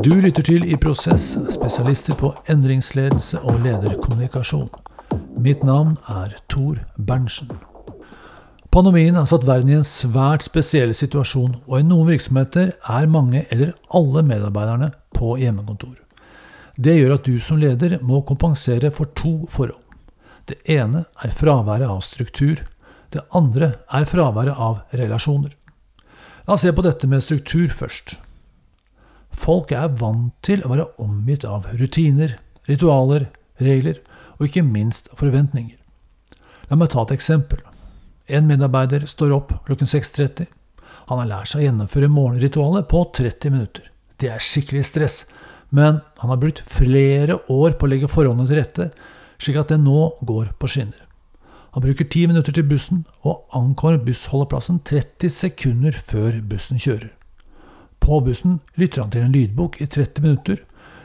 Du lytter til I Prosess, spesialister på endringsledelse og lederkommunikasjon. Mitt navn er Tor Berntsen. Pandemien har satt verden i en svært spesiell situasjon, og i noen virksomheter er mange eller alle medarbeiderne på hjemmekontor. Det gjør at du som leder må kompensere for to forhold. Det ene er fraværet av struktur. Det andre er fraværet av relasjoner. La oss se på dette med struktur først. Folk er vant til å være omgitt av rutiner, ritualer, regler og ikke minst forventninger. La meg ta et eksempel. En medarbeider står opp klokken 6.30. Han har lært seg å gjennomføre morgenritualet på 30 minutter. Det er skikkelig stress, men han har brukt flere år på å legge forholdene til rette, slik at det nå går på skinner. Han bruker ti minutter til bussen, og ankommer bussholdeplassen 30 sekunder før bussen kjører. På bussen lytter han til en lydbok i 30 minutter,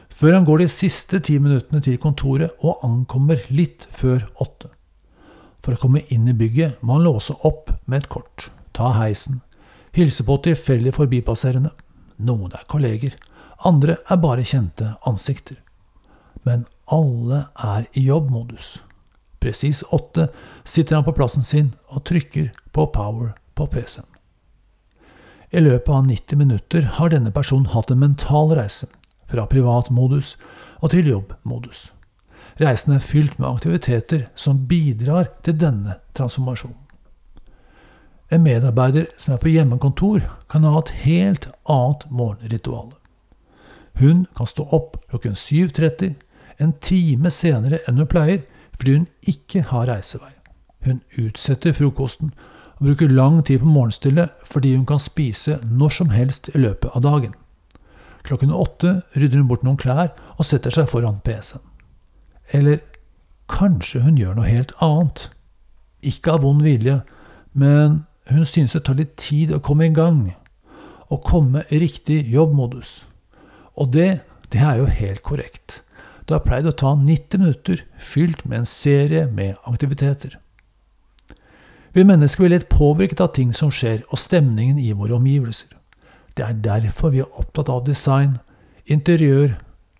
før han går de siste ti minuttene til kontoret og ankommer litt før åtte. For å komme inn i bygget må han låse opp med et kort, ta heisen, hilse på tilfeldig forbipasserende. Noen er kolleger, andre er bare kjente ansikter. Men alle er i jobbmodus. Presis åtte sitter han på plassen sin og trykker på power på PC-en. I løpet av 90 minutter har denne personen hatt en mental reise, fra privat modus og til jobbmodus. Reisen er fylt med aktiviteter som bidrar til denne transformasjonen. En medarbeider som er på hjemmekontor, kan ha et helt annet morgenritual. Hun kan stå opp klokken 7.30, en time senere enn hun pleier, fordi hun ikke har reisevei. Hun utsetter frokosten og bruker lang tid på morgenstille fordi hun kan spise når som helst i løpet av dagen. Klokken åtte rydder hun bort noen klær og setter seg foran PC-en. Eller kanskje hun gjør noe helt annet. Ikke av vond vilje, men hun synes det tar litt tid å komme i gang. Å komme i riktig jobbmodus. Og det, det er jo helt korrekt. Det har pleid å ta 90 minutter fylt med en serie med aktiviteter. Vi mennesker lett påvirket av ting som skjer, og stemningen i våre omgivelser. Det er derfor vi er opptatt av design, interiør,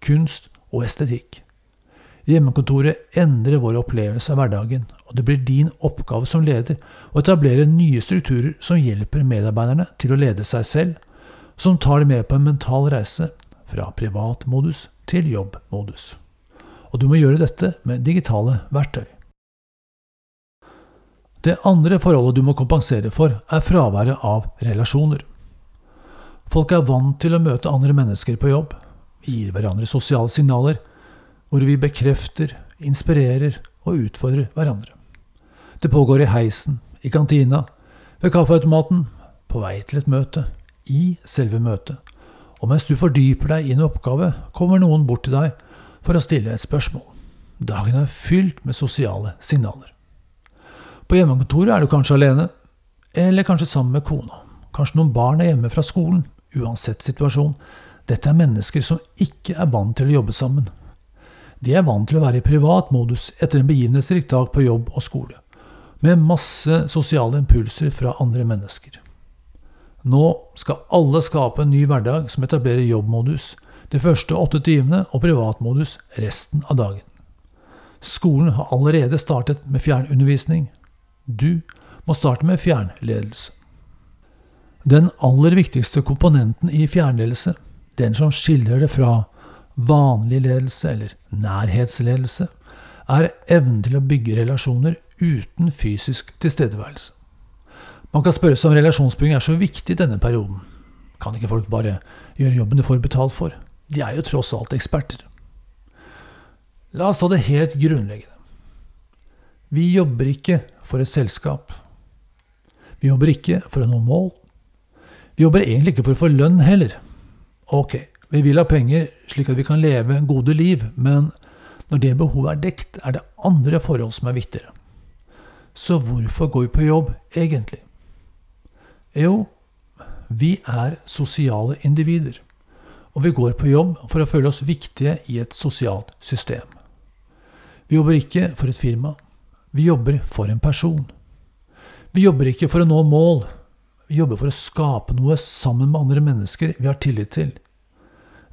kunst og estetikk. Hjemmekontoret endrer vår opplevelse av hverdagen, og det blir din oppgave som leder å etablere nye strukturer som hjelper medarbeiderne til å lede seg selv, som tar dem med på en mental reise fra privatmodus til jobbmodus. Og du må gjøre dette med digitale verktøy. Det andre forholdet du må kompensere for, er fraværet av relasjoner. Folk er vant til å møte andre mennesker på jobb. Vi gir hverandre sosiale signaler, hvor vi bekrefter, inspirerer og utfordrer hverandre. Det pågår i heisen, i kantina, ved kaffeautomaten, på vei til et møte, i selve møtet og mens du fordyper deg i en oppgave, kommer noen bort til deg for å stille et spørsmål. Dagen er fylt med sosiale signaler. På hjemmekontoret er du kanskje alene, eller kanskje sammen med kona. Kanskje noen barn er hjemme fra skolen. Uansett situasjon. Dette er mennesker som ikke er vant til å jobbe sammen. De er vant til å være i privat modus etter en begivenhetsrik dag på jobb og skole, med masse sosiale impulser fra andre mennesker. Nå skal alle skape en ny hverdag som etablerer jobbmodus de første åtte timene og privatmodus resten av dagen. Skolen har allerede startet med fjernundervisning. Du må starte med fjernledelse. Den aller viktigste komponenten i fjernledelse, den som skiller det fra vanlig ledelse eller nærhetsledelse, er evnen til å bygge relasjoner uten fysisk tilstedeværelse. Man kan spørre seg om relasjonsbygging er så viktig i denne perioden. Kan ikke folk bare gjøre jobben de får betalt for? De er jo tross alt eksperter. La oss ta det helt grunnleggende. Vi jobber ikke for et selskap. Vi jobber ikke for å nå mål. Vi jobber egentlig ikke for å få lønn heller. Ok, vi vil ha penger slik at vi kan leve gode liv, men når det behovet er dekt, er det andre forhold som er viktigere. Så hvorfor går vi på jobb egentlig? Jo, vi er sosiale individer. Og vi går på jobb for å føle oss viktige i et sosialt system. Vi jobber ikke for et firma. Vi jobber for en person. Vi jobber ikke for å nå mål. Vi jobber for å skape noe sammen med andre mennesker vi har tillit til.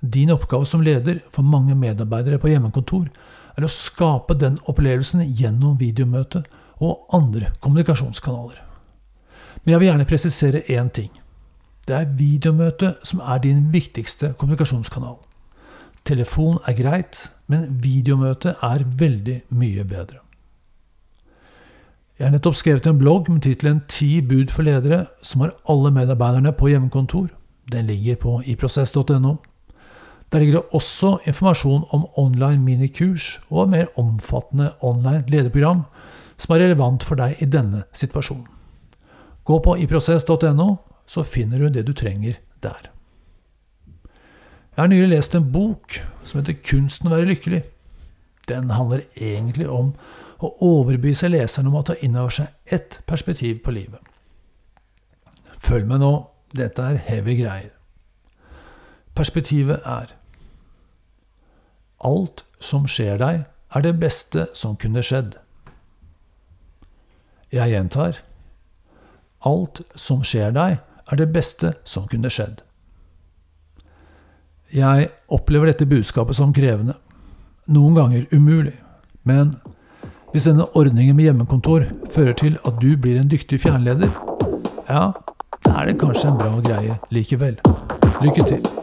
din oppgave som leder for mange medarbeidere på hjemmekontor er å skape den opplevelsen gjennom videomøte og andre kommunikasjonskanaler. Men jeg vil gjerne presisere én ting. Det er videomøte som er din viktigste kommunikasjonskanal. Telefon er greit, men videomøte er veldig mye bedre. Jeg har nettopp skrevet en blogg med tittelen 'Ti bud for ledere', som har alle medarbeiderne på hjemmekontor. Den ligger på iprosess.no. Der ligger det også informasjon om online minikurs og mer omfattende online lederprogram som er relevant for deg i denne situasjonen. Gå på iprosess.no, så finner du det du trenger der. Jeg har nylig lest en bok som heter 'Kunsten å være lykkelig'. Den handler egentlig om å overbevise leseren om å ta inn over seg ett perspektiv på livet. Følg med nå, dette er heavy greier. Perspektivet er Alt som skjer deg, er det beste som kunne skjedd. Jeg gjentar. Alt som skjer deg, er det beste som kunne skjedd. Jeg opplever dette budskapet som krevende, noen ganger umulig. Men hvis denne ordningen med hjemmekontor fører til at du blir en dyktig fjernleder, ja, da er det kanskje en bra greie likevel. Lykke til.